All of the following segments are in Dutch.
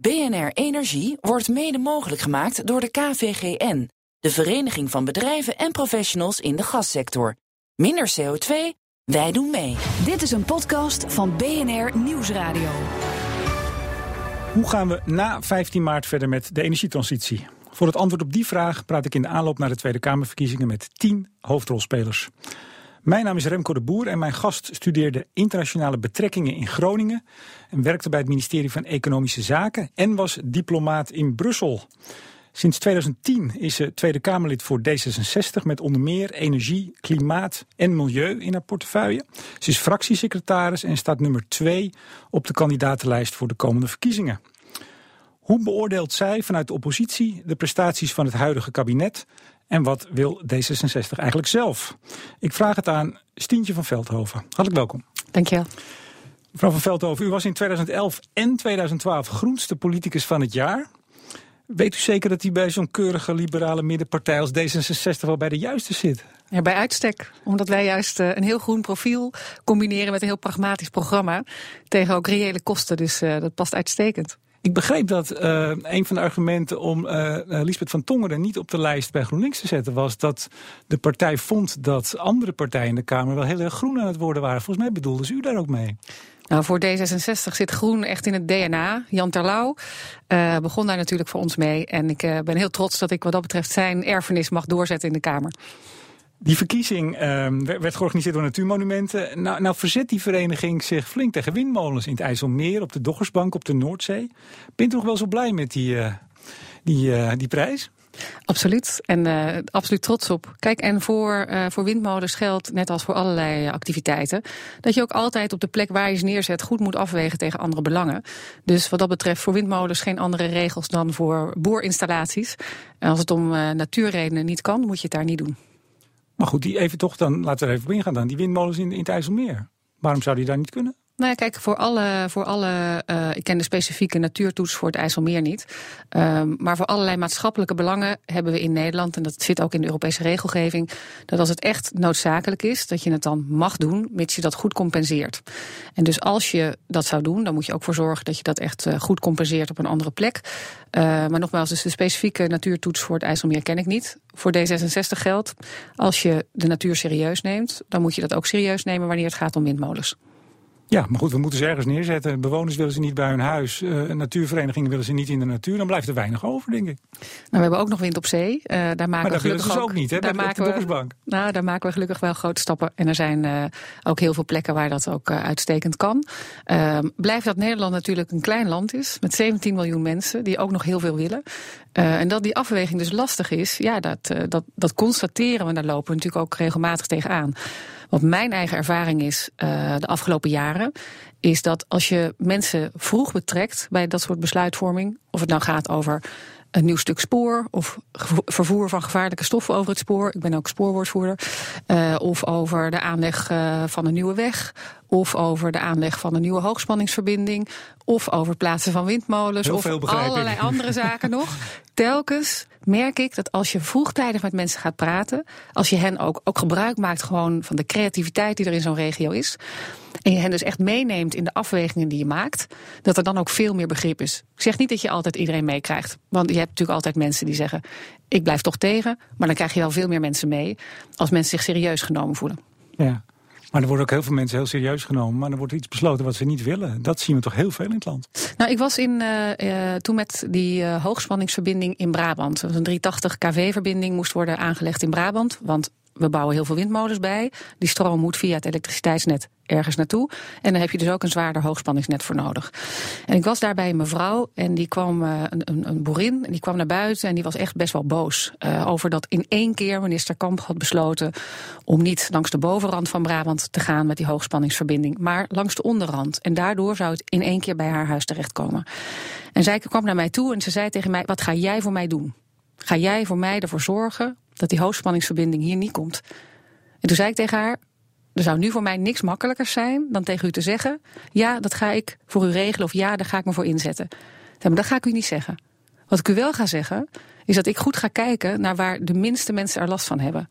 BNR Energie wordt mede mogelijk gemaakt door de KVGN, de Vereniging van Bedrijven en Professionals in de Gassector. Minder CO2, wij doen mee. Dit is een podcast van BNR Nieuwsradio. Hoe gaan we na 15 maart verder met de energietransitie? Voor het antwoord op die vraag praat ik in de aanloop naar de Tweede Kamerverkiezingen met 10 hoofdrolspelers. Mijn naam is Remco de Boer en mijn gast studeerde internationale betrekkingen in Groningen en werkte bij het ministerie van Economische Zaken en was diplomaat in Brussel. Sinds 2010 is ze Tweede Kamerlid voor D66 met onder meer energie, klimaat en milieu in haar portefeuille. Ze is fractiesecretaris en staat nummer 2 op de kandidatenlijst voor de komende verkiezingen. Hoe beoordeelt zij vanuit de oppositie de prestaties van het huidige kabinet en wat wil D66 eigenlijk zelf? Ik vraag het aan Stientje van Veldhoven. Hartelijk welkom. Dankjewel. Mevrouw van Veldhoven, u was in 2011 en 2012 groenste politicus van het jaar. Weet u zeker dat hij bij zo'n keurige liberale middenpartij als D66 wel bij de juiste zit? Ja, bij uitstek. Omdat wij juist eh, een heel groen profiel combineren met een heel pragmatisch programma. Tegen ook reële kosten. Dus uh, dat past uitstekend. Ik begreep dat uh, een van de argumenten om uh, Lisbeth van Tongeren niet op de lijst bij GroenLinks te zetten was dat de partij vond dat andere partijen in de Kamer wel heel erg groen aan het worden waren. Volgens mij bedoelde ze u daar ook mee. Nou, voor D66 zit groen echt in het DNA. Jan Terlouw begon daar natuurlijk voor ons mee. En ik ben heel trots dat ik wat dat betreft zijn erfenis mag doorzetten in de Kamer. Die verkiezing uh, werd georganiseerd door Natuurmonumenten. Nou, nou verzet die vereniging zich flink tegen windmolens in het IJsselmeer, op de Doggersbank, op de Noordzee. Bent u nog wel zo blij met die, uh, die, uh, die prijs? Absoluut. En uh, absoluut trots op. Kijk, en voor, voor windmolens geldt, net als voor allerlei activiteiten, dat je ook altijd op de plek waar je ze neerzet goed moet afwegen tegen andere belangen. Dus wat dat betreft voor windmolens geen andere regels dan voor boorinstallaties. En als het om natuurredenen niet kan, moet je het daar niet doen. Maar goed, die even toch dan, laten we er even op ingaan dan. Die windmolens in, in het IJsselmeer. Waarom zou die daar niet kunnen? Nou ja, kijk, voor alle, voor alle uh, ik ken de specifieke natuurtoets voor het IJsselmeer niet. Um, maar voor allerlei maatschappelijke belangen hebben we in Nederland, en dat zit ook in de Europese regelgeving, dat als het echt noodzakelijk is, dat je het dan mag doen, mits je dat goed compenseert. En dus als je dat zou doen, dan moet je ook voor zorgen dat je dat echt uh, goed compenseert op een andere plek. Uh, maar nogmaals, dus de specifieke natuurtoets voor het IJsselmeer ken ik niet. Voor D66 geldt, als je de natuur serieus neemt, dan moet je dat ook serieus nemen wanneer het gaat om windmolens. Ja, maar goed, we moeten ze ergens neerzetten. Bewoners willen ze niet bij hun huis. Uh, natuurverenigingen willen ze niet in de natuur. Dan blijft er weinig over, denk ik. Nou, we hebben ook nog wind op zee. Uh, daar maken maar we dat willen ze ook, ook niet, hè? Daar bij maken de, we, nou, daar maken we gelukkig wel grote stappen. En er zijn uh, ook heel veel plekken waar dat ook uitstekend kan. Ehm, blijft dat Nederland natuurlijk een klein land is. Met 17 miljoen mensen die ook nog heel veel willen. en dat die afweging dus lastig is. Ja, dat, dat, dat constateren we. Daar lopen we natuurlijk ook regelmatig tegenaan. Wat mijn eigen ervaring is uh, de afgelopen jaren, is dat als je mensen vroeg betrekt bij dat soort besluitvorming, of het nou gaat over een nieuw stuk spoor of vervoer van gevaarlijke stoffen over het spoor. Ik ben ook spoorwoordvoerder. Uh, of over de aanleg uh, van een nieuwe weg. Of over de aanleg van een nieuwe hoogspanningsverbinding. Of over het plaatsen van windmolens. Heel of veel allerlei andere zaken nog. Telkens merk ik dat als je vroegtijdig met mensen gaat praten. Als je hen ook, ook gebruik maakt gewoon van de creativiteit die er in zo'n regio is. En je hen dus echt meeneemt in de afwegingen die je maakt. Dat er dan ook veel meer begrip is. Ik zeg niet dat je altijd iedereen meekrijgt. Want je hebt natuurlijk altijd mensen die zeggen. Ik blijf toch tegen. Maar dan krijg je wel veel meer mensen mee. Als mensen zich serieus genomen voelen. Ja. Maar er worden ook heel veel mensen heel serieus genomen. Maar er wordt iets besloten wat ze niet willen. Dat zien we toch heel veel in het land. Nou, ik was in, uh, uh, toen met die uh, hoogspanningsverbinding in Brabant. Een 380 kV-verbinding moest worden aangelegd in Brabant. Want we bouwen heel veel windmolens bij. Die stroom moet via het elektriciteitsnet ergens naartoe. En dan heb je dus ook een zwaarder hoogspanningsnet voor nodig. En ik was daar bij een mevrouw en die kwam, uh, een, een, een boerin, en die kwam naar buiten en die was echt best wel boos. Uh, over dat in één keer minister Kamp had besloten om niet langs de bovenrand van Brabant te gaan met die hoogspanningsverbinding, maar langs de onderrand. En daardoor zou het in één keer bij haar huis terechtkomen. En zij kwam naar mij toe en ze zei tegen mij: Wat ga jij voor mij doen? Ga jij voor mij ervoor zorgen dat die hoogspanningsverbinding hier niet komt? En toen zei ik tegen haar: er zou nu voor mij niks makkelijker zijn dan tegen u te zeggen: ja, dat ga ik voor u regelen of ja, daar ga ik me voor inzetten. Maar dat ga ik u niet zeggen. Wat ik u wel ga zeggen, is dat ik goed ga kijken naar waar de minste mensen er last van hebben.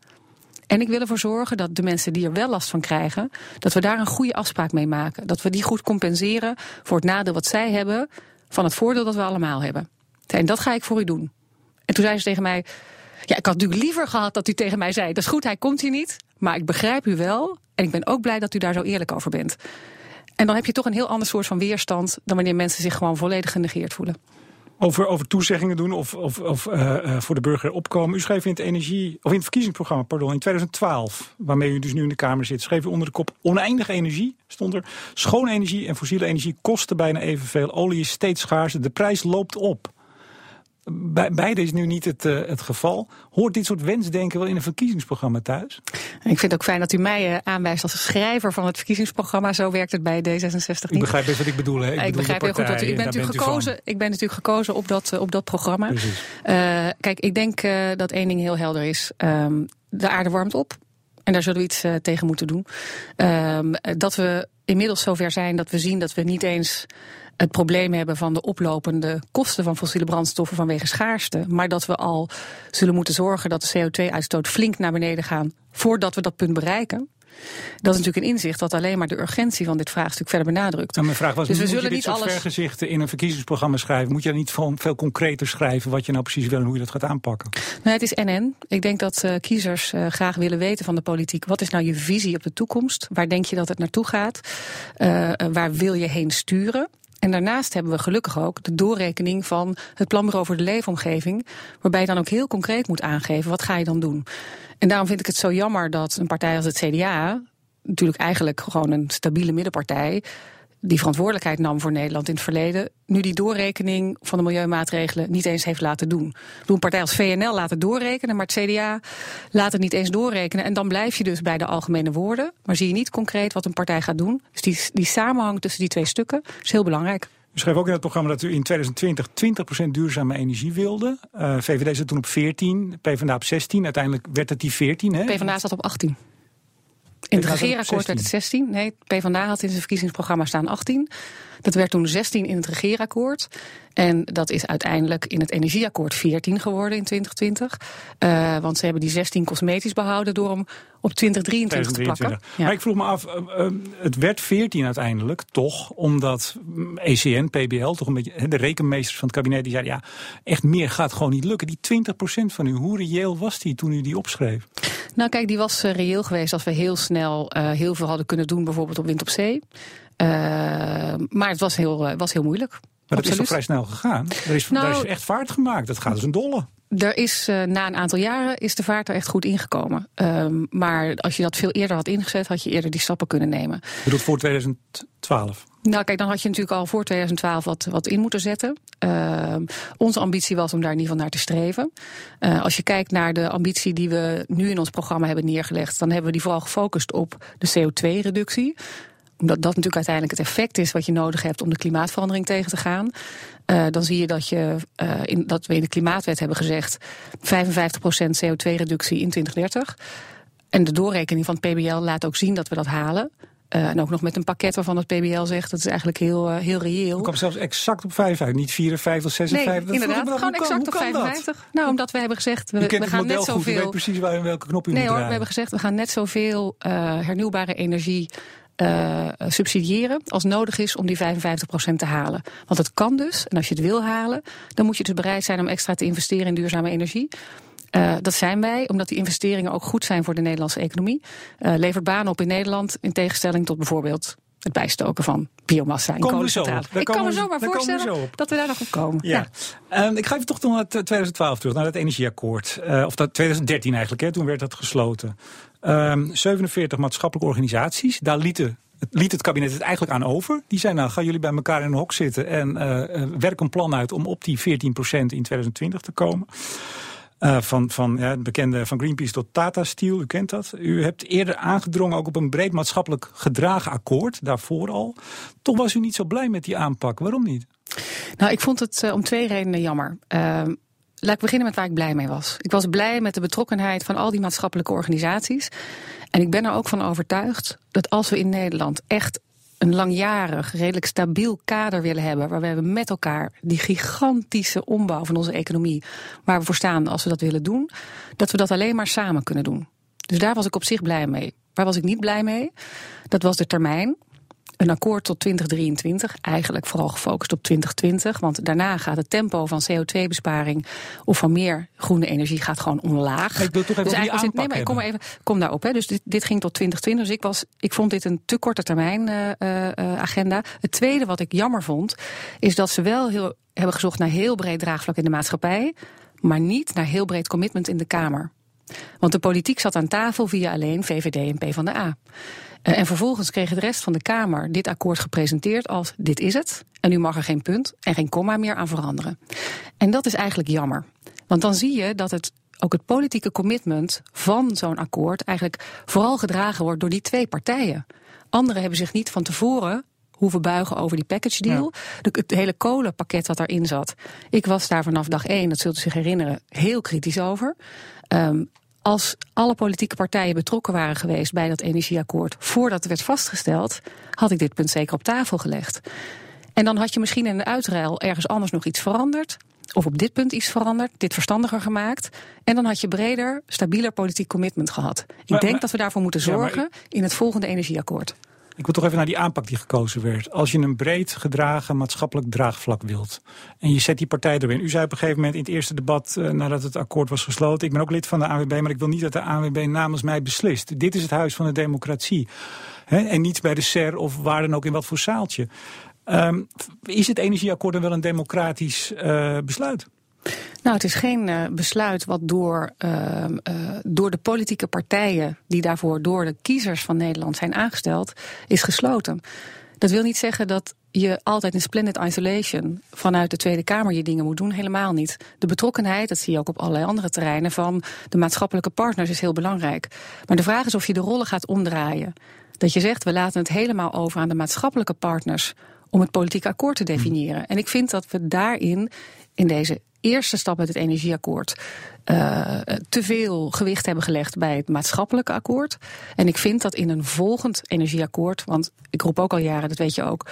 En ik wil ervoor zorgen dat de mensen die er wel last van krijgen, dat we daar een goede afspraak mee maken. Dat we die goed compenseren voor het nadeel wat zij hebben van het voordeel dat we allemaal hebben. En dat ga ik voor u doen. En toen zei ze tegen mij, ja, ik had natuurlijk liever gehad dat u tegen mij zei, dat is goed, hij komt hier niet, maar ik begrijp u wel en ik ben ook blij dat u daar zo eerlijk over bent. En dan heb je toch een heel ander soort van weerstand dan wanneer mensen zich gewoon volledig genegeerd voelen. Over, over toezeggingen doen of, of, of uh, uh, voor de burger opkomen. U schreef in het energie, of in het verkiezingsprogramma, pardon, in 2012, waarmee u dus nu in de Kamer zit, schreef u onder de kop oneindige energie, stond er. Schone energie en fossiele energie kosten bijna evenveel. Olie is steeds schaarser. De prijs loopt op. Bij, beide is nu niet het, uh, het geval. Hoort dit soort wensdenken wel in een verkiezingsprogramma thuis? Ik vind het ook fijn dat u mij uh, aanwijst als schrijver van het verkiezingsprogramma. Zo werkt het bij D66 niet. Ik begrijp best wat ik bedoel. Hè? Ik, ik begrijp heel goed dat u, ik ben, natuurlijk gekozen, ik ben natuurlijk gekozen op dat, uh, op dat programma. kijk, ik denk dat één ding heel helder is. Um, de aarde warmt op. En daar zullen we iets tegen moeten doen. Um, dat we inmiddels zover zijn dat we zien dat we niet eens het probleem hebben van de oplopende kosten van fossiele brandstoffen vanwege schaarste. Maar dat we al zullen moeten zorgen dat de CO2-uitstoot flink naar beneden gaat voordat we dat punt bereiken. Dat is natuurlijk een inzicht dat alleen maar de urgentie van dit vraagstuk verder benadrukt. Nou, mijn vraag was, dus we zullen je dit niet soort alles... vergezichten in een verkiezingsprogramma schrijven? Moet je niet veel concreter schrijven wat je nou precies wil en hoe je dat gaat aanpakken? Nou, het is NN. Ik denk dat uh, kiezers uh, graag willen weten van de politiek. Wat is nou je visie op de toekomst? Waar denk je dat het naartoe gaat? Uh, waar wil je heen sturen? En daarnaast hebben we gelukkig ook de doorrekening van het planbureau voor de leefomgeving, waarbij je dan ook heel concreet moet aangeven wat ga je dan doen. En daarom vind ik het zo jammer dat een partij als het CDA, natuurlijk eigenlijk gewoon een stabiele middenpartij, die verantwoordelijkheid nam voor Nederland in het verleden, nu die doorrekening van de milieumaatregelen niet eens heeft laten doen. Doe een partij als VNL laat het doorrekenen, maar het CDA laat het niet eens doorrekenen. En dan blijf je dus bij de algemene woorden, maar zie je niet concreet wat een partij gaat doen. Dus die, die samenhang tussen die twee stukken is heel belangrijk. U schreef ook in het programma dat u in 2020 20% duurzame energie wilde. Uh, VVD zat toen op 14, PvdA op 16. Uiteindelijk werd het die 14. Hè? PvdA zat op 18. In het regeerakkoord werd het 16. Nee, PvdA had in zijn verkiezingsprogramma staan 18. Dat werd toen 16 in het regeerakkoord. En dat is uiteindelijk in het energieakkoord 14 geworden in 2020. Uh, want ze hebben die 16 cosmetisch behouden door hem op 2023 te plakken. Ja. Maar ik vroeg me af, uh, uh, het werd 14 uiteindelijk, toch? Omdat ECN, PBL, toch een beetje de rekenmeesters van het kabinet, die zeiden ja, echt meer gaat gewoon niet lukken. Die 20% van u, hoe reëel was die toen u die opschreef? Nou kijk, die was reëel geweest als we heel snel heel veel hadden kunnen doen, bijvoorbeeld op wind op zee. maar het was heel, was heel moeilijk. Maar dat is toch vrij snel gegaan? Er is, nou, is echt vaart gemaakt. Dat gaat als een dolle. Er is uh, na een aantal jaren is de vaart er echt goed ingekomen. Um, maar als je dat veel eerder had ingezet, had je eerder die stappen kunnen nemen. Je bedoelt voor 2012? Nou, kijk, dan had je natuurlijk al voor 2012 wat, wat in moeten zetten. Uh, onze ambitie was om daar in ieder geval naar te streven. Uh, als je kijkt naar de ambitie die we nu in ons programma hebben neergelegd, dan hebben we die vooral gefocust op de CO2-reductie omdat dat natuurlijk uiteindelijk het effect is wat je nodig hebt om de klimaatverandering tegen te gaan. Uh, dan zie je dat, je, uh, in, dat we in de klimaatwet hebben gezegd 55% CO2-reductie in 2030. En de doorrekening van het PBL laat ook zien dat we dat halen. Uh, en ook nog met een pakket waarvan het PBL zegt dat is eigenlijk heel, heel reëel. Ik kwam zelfs exact op 55, niet 54, 56. Nee, inderdaad, gewoon exact op 55. Dat? Nou, omdat we hebben gezegd, we, we gaan net zoveel. U weet precies waar, welke knop u nee, moet hoor, we hebben gezegd, we gaan net zoveel hernieuwbare energie uh, subsidiëren als nodig is om die 55% te halen. Want het kan dus, en als je het wil halen, dan moet je dus bereid zijn om extra te investeren in duurzame energie. Uh, dat zijn wij, omdat die investeringen ook goed zijn voor de Nederlandse economie. Uh, levert banen op in Nederland, in tegenstelling tot bijvoorbeeld het bijstoken van biomassa in kolencentrales. Ik kan me zomaar voorstellen zo dat we daar nog op komen. Ja. ja. Um, ik ga even toch naar 2012 terug, naar het energieakkoord. Uh, of dat 2013 eigenlijk, hè, toen werd dat gesloten. Um, ehm, 47 maatschappelijke organisaties, daar lieten het liet het kabinet het eigenlijk aan over. Die zei, nou, gaan jullie bij elkaar in een hok zitten en uh, werk een plan uit om op die 14% in 2020 te komen. Uh, van, van ja, het bekende van Greenpeace tot Tata Steel, u kent dat. U hebt eerder aangedrongen ook op een breed maatschappelijk gedragen akkoord, daarvoor al. Toch was u niet zo blij met die aanpak. Waarom niet? Nou, ik vond het uh, om twee redenen jammer. Uh, Laat ik beginnen met waar ik blij mee was. Ik was blij met de betrokkenheid van al die maatschappelijke organisaties. En ik ben er ook van overtuigd dat als we in Nederland echt een langjarig, redelijk stabiel kader willen hebben, waar we met elkaar die gigantische ombouw van onze economie, waar we voor staan als we dat willen doen, dat we dat alleen maar samen kunnen doen. Dus daar was ik op zich blij mee. Waar was ik niet blij mee? Dat was de termijn. Een akkoord tot 2023, eigenlijk vooral gefocust op 2020. Want daarna gaat het tempo van CO2-besparing of van meer groene energie gaat gewoon omlaag. Ik wil toch even dus die aanpak nee, maar ik kom, maar even, kom daarop. Hè. Dus dit, dit ging tot 2020. Dus ik, was, ik vond dit een te korte termijn uh, uh, agenda. Het tweede wat ik jammer vond, is dat ze wel heel, hebben gezocht naar heel breed draagvlak in de maatschappij, maar niet naar heel breed commitment in de Kamer. Want de politiek zat aan tafel via alleen VVD en PvdA. Uh, en vervolgens kreeg de rest van de Kamer dit akkoord gepresenteerd als dit is het. En u mag er geen punt en geen komma meer aan veranderen. En dat is eigenlijk jammer. Want dan zie je dat het ook het politieke commitment van zo'n akkoord eigenlijk vooral gedragen wordt door die twee partijen. Anderen hebben zich niet van tevoren hoeven buigen over die package deal. Ja. het hele kolenpakket wat daarin zat. Ik was daar vanaf dag één, dat zult u zich herinneren, heel kritisch over. Um, als alle politieke partijen betrokken waren geweest bij dat energieakkoord voordat het werd vastgesteld, had ik dit punt zeker op tafel gelegd. En dan had je misschien in de uitruil ergens anders nog iets veranderd. Of op dit punt iets veranderd, dit verstandiger gemaakt. En dan had je breder, stabieler politiek commitment gehad. Ik Maar- denk maar- dat we daarvoor moeten Ja, zorgen in het volgende energieakkoord. Ik wil toch even naar die aanpak die gekozen werd. Als je een breed gedragen maatschappelijk draagvlak wilt. En je zet die partij erin. U zei op een gegeven moment in het eerste debat eh, nadat het akkoord was gesloten. Ik ben ook lid van de AWB, maar ik wil niet dat de AWB namens mij beslist. Dit is het huis van de democratie. En niet bij de SER of waar dan ook in wat voor zaaltje. Ehm, is het energieakkoord dan wel een democratisch eh, besluit? Nou, het is geen eh, besluit wat door, ehm, eh, door de politieke partijen, die daarvoor door de kiezers van Nederland zijn aangesteld, is gesloten. Dat wil niet zeggen dat je altijd in splendid isolation vanuit de Tweede Kamer je dingen moet doen. Helemaal niet. De betrokkenheid, dat zie je ook op allerlei andere terreinen, van de maatschappelijke partners is heel belangrijk. Maar de vraag is of je de rollen gaat omdraaien. Dat je zegt, we laten het helemaal over aan de maatschappelijke partners om het politieke akkoord te definiëren. En ik vind dat we daarin, in deze eerste stap met het energieakkoord, eh, te veel gewicht hebben gelegd bij het maatschappelijke akkoord. En ik vind dat in een volgend energieakkoord, want ik roep ook al jaren, dat weet je ook,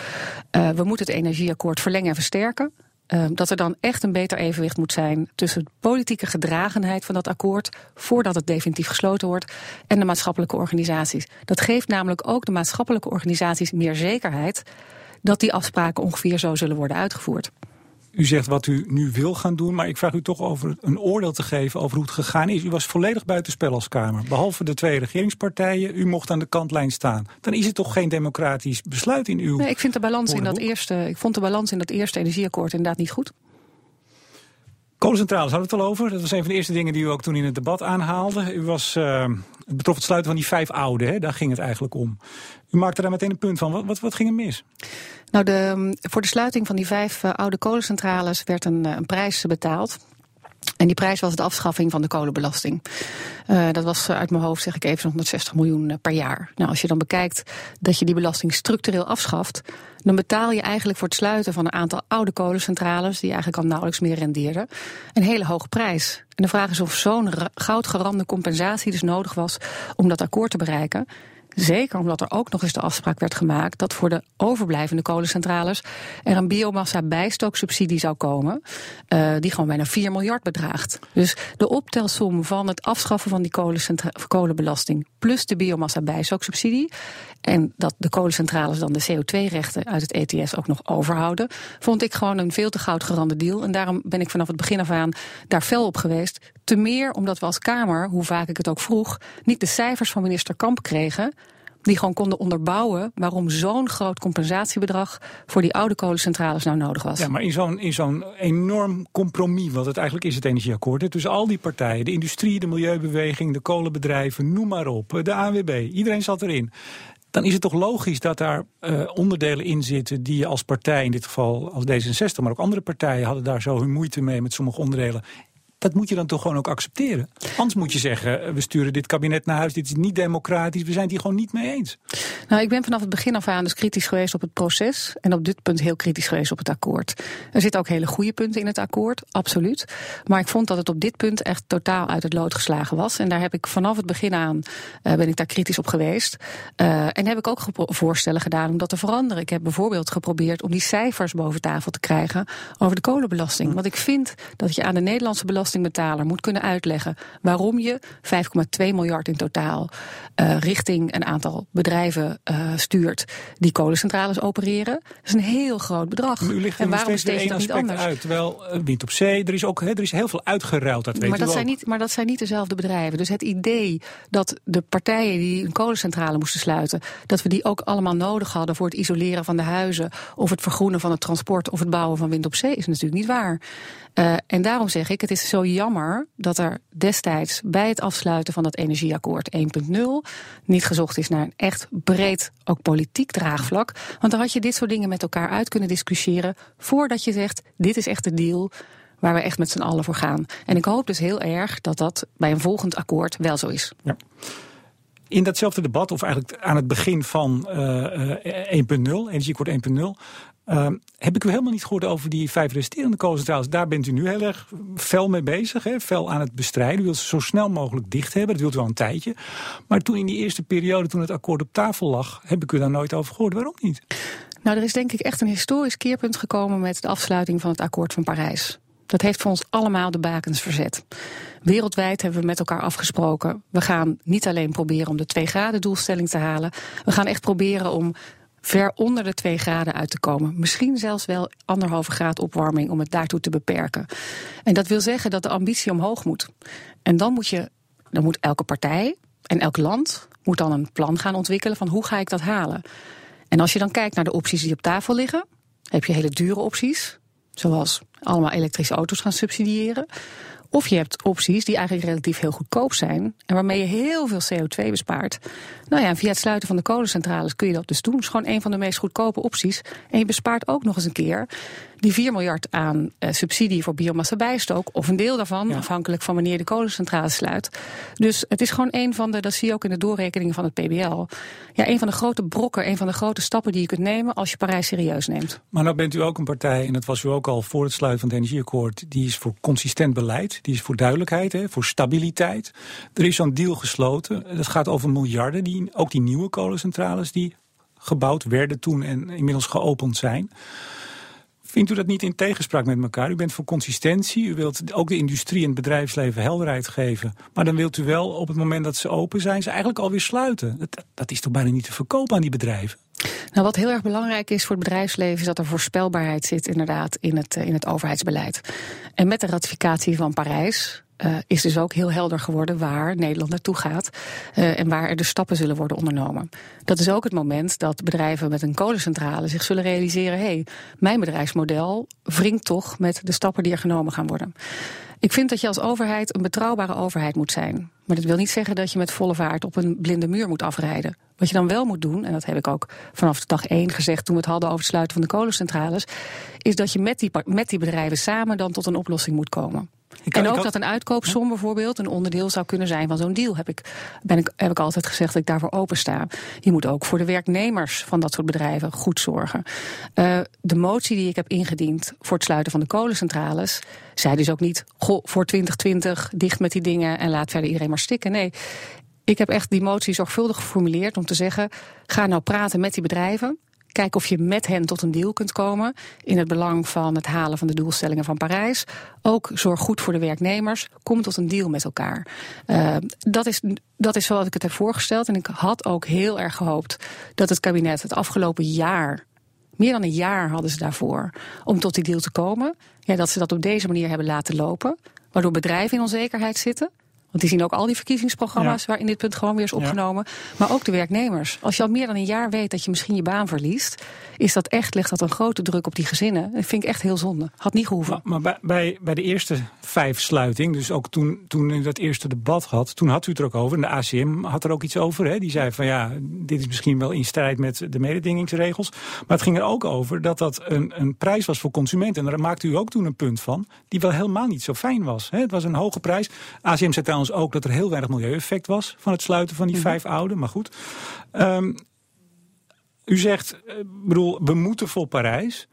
eh, we moeten het energieakkoord verlengen en versterken. Eh, dat er dan echt een beter evenwicht moet zijn tussen de politieke gedragenheid van dat akkoord voordat het definitief gesloten wordt en de maatschappelijke organisaties. Dat geeft namelijk ook de maatschappelijke organisaties meer zekerheid dat die afspraken ongeveer zo zullen worden uitgevoerd. U zegt wat u nu wil gaan doen, maar ik vraag u toch over een oordeel te geven over hoe het gegaan is. U was volledig buitenspel als Kamer. Behalve de twee regeringspartijen, u mocht aan de kantlijn staan. Dan is het toch geen democratisch besluit in uw. Nee, ik vind de balans in dat eerste, ik vond de balans in dat eerste energieakkoord inderdaad niet goed. Kolencentrales hadden we het al over. Dat was een van de eerste dingen die u ook toen in het debat aanhaalde. U was, eh, het betrof het sluiten van die vijf oude, hè? daar ging het eigenlijk om. U maakte daar meteen een punt van. Wat, wat, wat ging er mis? Nou, de, voor de sluiting van die vijf eh, oude kolencentrales werd een, eh, een prijs betaald. En die prijs was de afschaffing van de kolenbelasting. Eh, dat was uit mijn hoofd, zeg ik even, zo'n 160 miljoen per jaar. Nou, als je dan bekijkt dat je die belasting structureel afschaft, dan betaal je eigenlijk voor het sluiten van een aantal oude kolencentrales, die eigenlijk al nauwelijks meer rendeerden, een hele hoge prijs. En de vraag is of zo'n ra- goudgerande compensatie dus nodig was om dat akkoord te bereiken. Zeker omdat er ook nog eens de afspraak werd gemaakt dat voor de overblijvende kolencentrales er een biomassa bijstooksubsidie zou komen, eh, die gewoon bijna 4 miljard bedraagt. Dus de optelsom van het afschaffen van die kolenbelasting plus de biomassa bijstooksubsidie en dat de kolencentrales dan de CO2-rechten uit het ETS ook nog overhouden, vond ik gewoon een veel te goudgerande deal. En daarom ben ik vanaf het begin af aan daar fel op geweest. Te meer omdat we als Kamer, hoe vaak ik het ook vroeg, niet de cijfers van minister Kamp kregen. Die gewoon konden onderbouwen waarom zo'n groot compensatiebedrag voor die oude kolencentrales nou nodig was. Ja, maar in zo'n, in zo'n enorm compromis, wat het eigenlijk is, het energieakkoord. Hè, tussen al die partijen, de industrie, de milieubeweging, de kolenbedrijven, noem maar op, de ANWB, iedereen zat erin. Dan is het toch logisch dat daar eh, onderdelen in zitten die je als partij, in dit geval als D66, maar ook andere partijen hadden daar zo hun moeite mee met sommige onderdelen. Dat moet je dan toch gewoon ook accepteren. Anders moet je zeggen, eh, we sturen dit kabinet naar huis, dit is niet democratisch, we zijn het hier gewoon niet mee eens. Nou, ik ben vanaf het begin af aan dus kritisch geweest op het proces. En op dit punt heel kritisch geweest op het akkoord. Er zitten ook hele goede punten in het akkoord, absoluut. Maar ik vond dat het op dit punt echt totaal uit het lood geslagen was. En daar heb ik vanaf het begin aan eh, ben ik daar kritisch op geweest. Eh, en heb ik ook voorstellen gedaan om dat te veranderen. Ik heb bijvoorbeeld geprobeerd om die cijfers boven tafel te krijgen over de kolenbelasting. Want ik vind dat je aan de Nederlandse belasting belastingbetaler moet kunnen uitleggen waarom je 5,2 miljard in totaal uh, richting een aantal bedrijven uh, stuurt die kolencentrales opereren. Dat is een heel groot bedrag. Maar u ligt en waarom steeds er niet anders? Uit, terwijl wind op zee, er is ook er is heel veel uitgeruild. Dat weet maar, dat zijn niet, maar dat zijn niet dezelfde bedrijven. Dus het idee dat de partijen die een kolencentrale moesten sluiten, dat we die ook allemaal nodig hadden voor het isoleren van de huizen of het vergroenen van het transport of het bouwen van wind op zee is natuurlijk niet waar. Uh, en daarom zeg ik, het is zo jammer dat er destijds bij het afsluiten van dat energieakkoord 1.0 niet gezocht is naar een echt breed, ook politiek draagvlak. Want dan had je dit soort dingen met elkaar uit kunnen discussiëren voordat je zegt, dit is echt de deal waar we echt met z'n allen voor gaan. En ik hoop dus heel erg dat dat bij een volgend akkoord wel zo is. Ja. In datzelfde debat, of eigenlijk aan het begin van uh, 1.0, energieakkoord 1.0, uh, heb ik u helemaal niet gehoord over die vijf resterende kolencentrales. Daar bent u nu heel erg fel mee bezig, hè? fel aan het bestrijden. U wilt ze zo snel mogelijk dicht hebben, dat wilt al een tijdje. Maar toen in die eerste periode, toen het akkoord op tafel lag, heb ik u daar nooit over gehoord. Waarom niet? Nou, er is denk ik echt een historisch keerpunt gekomen met de afsluiting van het akkoord van Parijs. Dat heeft voor ons allemaal de bakens verzet. Wereldwijd hebben we met elkaar afgesproken. We gaan niet alleen proberen om de 2 graden doelstelling te halen. We gaan echt proberen om ver onder de 2 graden uit te komen. Misschien zelfs wel anderhalve graad opwarming om het daartoe te beperken. En dat wil zeggen dat de ambitie omhoog moet. En dan moet, je, dan moet elke partij en elk land moet dan een plan gaan ontwikkelen van hoe ga ik dat halen. En als je dan kijkt naar de opties die op tafel liggen, heb je hele dure opties, zoals allemaal elektrische auto's gaan subsidiëren. Of je hebt opties die eigenlijk relatief heel goedkoop zijn en waarmee je heel veel CO2 bespaart. Nou ja, via het sluiten van de kolencentrales kun je dat dus doen. Het is gewoon een van de meest goedkope opties. En je bespaart ook nog eens een keer die 4 miljard aan uh, subsidie voor biomassa bijstook, of een deel daarvan, afhankelijk van wanneer de kolencentrale sluit. Dus het is gewoon een van de, dat zie je ook in de doorrekeningen van het PBL, ja, een van de grote brokken, een van de grote stappen die je kunt nemen als je Parijs serieus neemt. Maar nou bent u ook een partij, en dat was u ook al voor het sluiten van het energieakkoord, die is voor consistent beleid, die is voor duidelijkheid, hè, voor stabiliteit. Er is zo'n deal gesloten, dat gaat over miljarden, die, ook die nieuwe kolencentrales die gebouwd werden toen en inmiddels geopend zijn. Vindt u dat niet in tegenspraak met elkaar? U bent voor consistentie, u wilt ook de industrie en het bedrijfsleven helderheid geven. Maar dan wilt u wel op het moment dat ze open zijn, ze eigenlijk alweer sluiten. Dat, dat is toch bijna niet te verkopen aan die bedrijven? Nou, wat heel erg belangrijk is voor het bedrijfsleven is dat er voorspelbaarheid zit inderdaad in het, in het overheidsbeleid. En met de ratificatie van Parijs uh, is dus ook heel helder geworden waar Nederland naartoe gaat uh, en waar er de stappen zullen worden ondernomen. Dat is ook het moment dat bedrijven met een kolencentrale zich zullen realiseren: hé, hey, mijn bedrijfsmodel wringt toch met de stappen die er genomen gaan worden. Ik vind dat je als overheid een betrouwbare overheid moet zijn. Maar dat wil niet zeggen dat je met volle vaart op een blinde muur moet afrijden. Wat je dan wel moet doen, en dat heb ik ook vanaf dag één gezegd toen we het hadden over het sluiten van de kolencentrales, is dat je met die, met die bedrijven samen dan tot een oplossing moet komen en ook dat een uitkoopsom bijvoorbeeld een onderdeel zou kunnen zijn van zo'n deal. Heb ik, ben ik, heb ik altijd gezegd dat ik daarvoor opensta. Je moet ook voor de werknemers van dat soort bedrijven goed zorgen. Uh, de motie die ik heb ingediend voor het sluiten van de kolencentrales, zei dus ook niet: goh, voor 2020 dicht met die dingen en laat verder iedereen maar stikken. Nee. Ik heb echt die motie zorgvuldig geformuleerd om te zeggen: ga nou praten met die bedrijven. Kijk of je met hen tot een deal kunt komen. In het belang van het halen van de doelstellingen van Parijs. Ook zorg goed voor de werknemers. Kom tot een deal met elkaar. Uh, dat, is, dat is zoals ik het heb voorgesteld. En ik had ook heel erg gehoopt dat het kabinet het afgelopen jaar. Meer dan een jaar hadden ze daarvoor om tot die deal te komen. Ja, dat ze dat op deze manier hebben laten lopen. Waardoor bedrijven in onzekerheid zitten. Want die zien ook al die verkiezingsprogramma's waarin dit punt gewoon weer is opgenomen. Maar ook de werknemers. Als je al meer dan een jaar weet dat je misschien je baan verliest, is dat echt, legt dat een grote druk op die gezinnen. Dat vind ik echt heel zonde. Had niet gehoeven. Maar, maar bij, bij de eerste vijf sluiting, dus ook toen, toen in dat eerste debat had, toen had u het er ook over. En de ACM had er ook iets over. Hè? Die zei van ja, dit is misschien wel in strijd met de mededingingsregels. Maar het ging er ook over dat dat een, een prijs was voor consumenten. En daar maakte u ook toen een punt van, die wel helemaal niet zo fijn was. Hè? Het was een hoge prijs. ACM zei trouwens ook dat er heel weinig milieueffect was van het sluiten van die mhm. vijf oude. Maar goed. Um, u zegt, uh, bedoel, we moeten voor Parijs.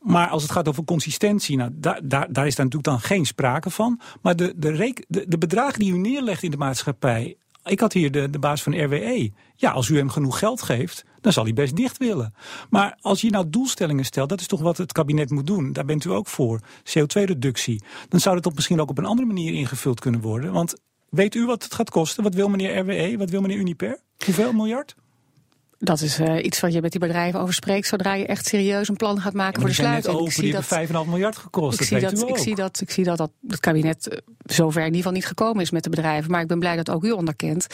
Maar als het gaat over consistentie, nou, daar, daar, daar is daar natuurlijk dan geen sprake van. Maar de, de, de, de bedragen die u neerlegt in de maatschappij ik had hier de, de baas van RWE. Ja, als u hem genoeg geld geeft, dan zal hij best dicht willen. Maar als je nou doelstellingen stelt, dat is toch wat het kabinet moet doen. Daar bent u ook voor. CO2-reductie. Dan zou dat op misschien ook op een andere manier ingevuld kunnen worden. Want weet u wat het gaat kosten? Wat wil meneer RWE? Wat wil meneer Uniper? Hoeveel miljard? Dat is uh, iets wat je met die bedrijven over spreekt zodra je echt serieus een plan gaat maken voor de sluit. sluiting. Ik zie die dat 5,5 miljard gekost. Ik dat zie dat, ik, zie dat, ik zie dat, dat het kabinet eh, zover in ieder geval niet gekomen is met de bedrijven. Maar ik ben blij dat ook u onderkent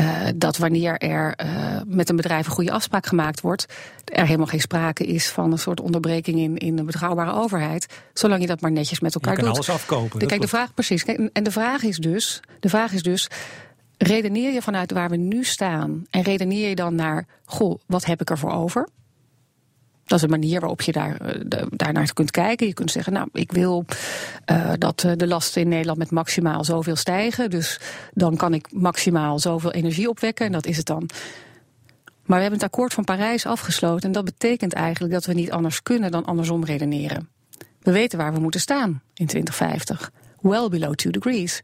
eh, dat wanneer er eh, met een bedrijf een goede afspraak gemaakt wordt, er helemaal geen sprake is van een soort onderbreking in, in een betrouwbare overheid. Zolang je dat maar netjes met Je elkaar kan doet. alles afkopen. De, kijk, de vraag, precies. Kijk, en de vraag is dus, de vraag is dus, redeneer je vanuit waar we nu staan en redeneer je dan naar, goh, wat heb ik ervoor over? Dat is een manier waarop je daar, eh, daarnaar kunt kijken. Je kunt zeggen, nou, ik wil eh, dat eh, de lasten in Nederland met maximaal zoveel stijgen. Dus dan kan ik maximaal zoveel energie opwekken en dat is het dan. Maar we hebben het akkoord van Parijs afgesloten en dat betekent eigenlijk dat we niet anders kunnen dan andersom redeneren. We weten waar we moeten staan in 2050. Well below 2 degrees.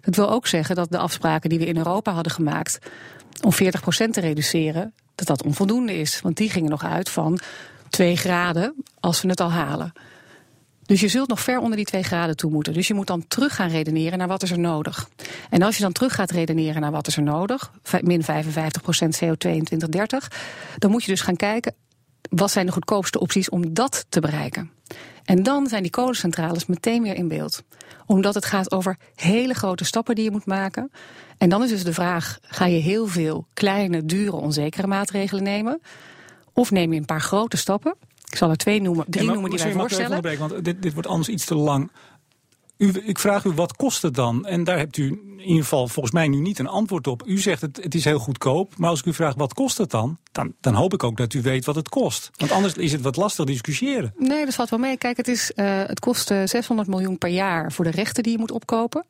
Dat wil ook zeggen dat de afspraken die we in Europa hadden gemaakt om 40% te reduceren, dat dat onvoldoende is. Want die gingen nog uit van 2 graden als we het al halen. Dus je zult nog ver onder die 2 graden toe moeten. Dus je moet dan terug gaan redeneren naar wat is er nodig. En als je dan terug gaat redeneren naar wat is er nodig, min 55% CO2 in 2030, dan moet je dus gaan kijken wat zijn de goedkoopste opties om dat te bereiken. En dan zijn die kolencentrales meteen weer in beeld. Omdat het gaat over hele grote stappen die je moet maken. En dan is dus de vraag: ga je heel veel kleine, dure, onzekere maatregelen nemen? Of neem je een paar grote stappen? Ik zal er twee noemen, drie Ja, maar- noemen die wij even voorstellen. onderbreken, Want dit, dit wordt anders iets te lang. U, ik vraag u, wat kost het dan? En daar hebt u in ieder geval volgens mij nu niet een antwoord op. U zegt het, het is heel goedkoop. Maar als ik u vraag, wat kost het dan? Dan? Dan hoop ik ook dat u weet wat het kost. Want anders is het wat lastig discussiëren. Nee, dat valt wel mee. Kijk, het, is, eh, het kost eh, 600 miljoen per jaar voor de rechten die je moet opkopen.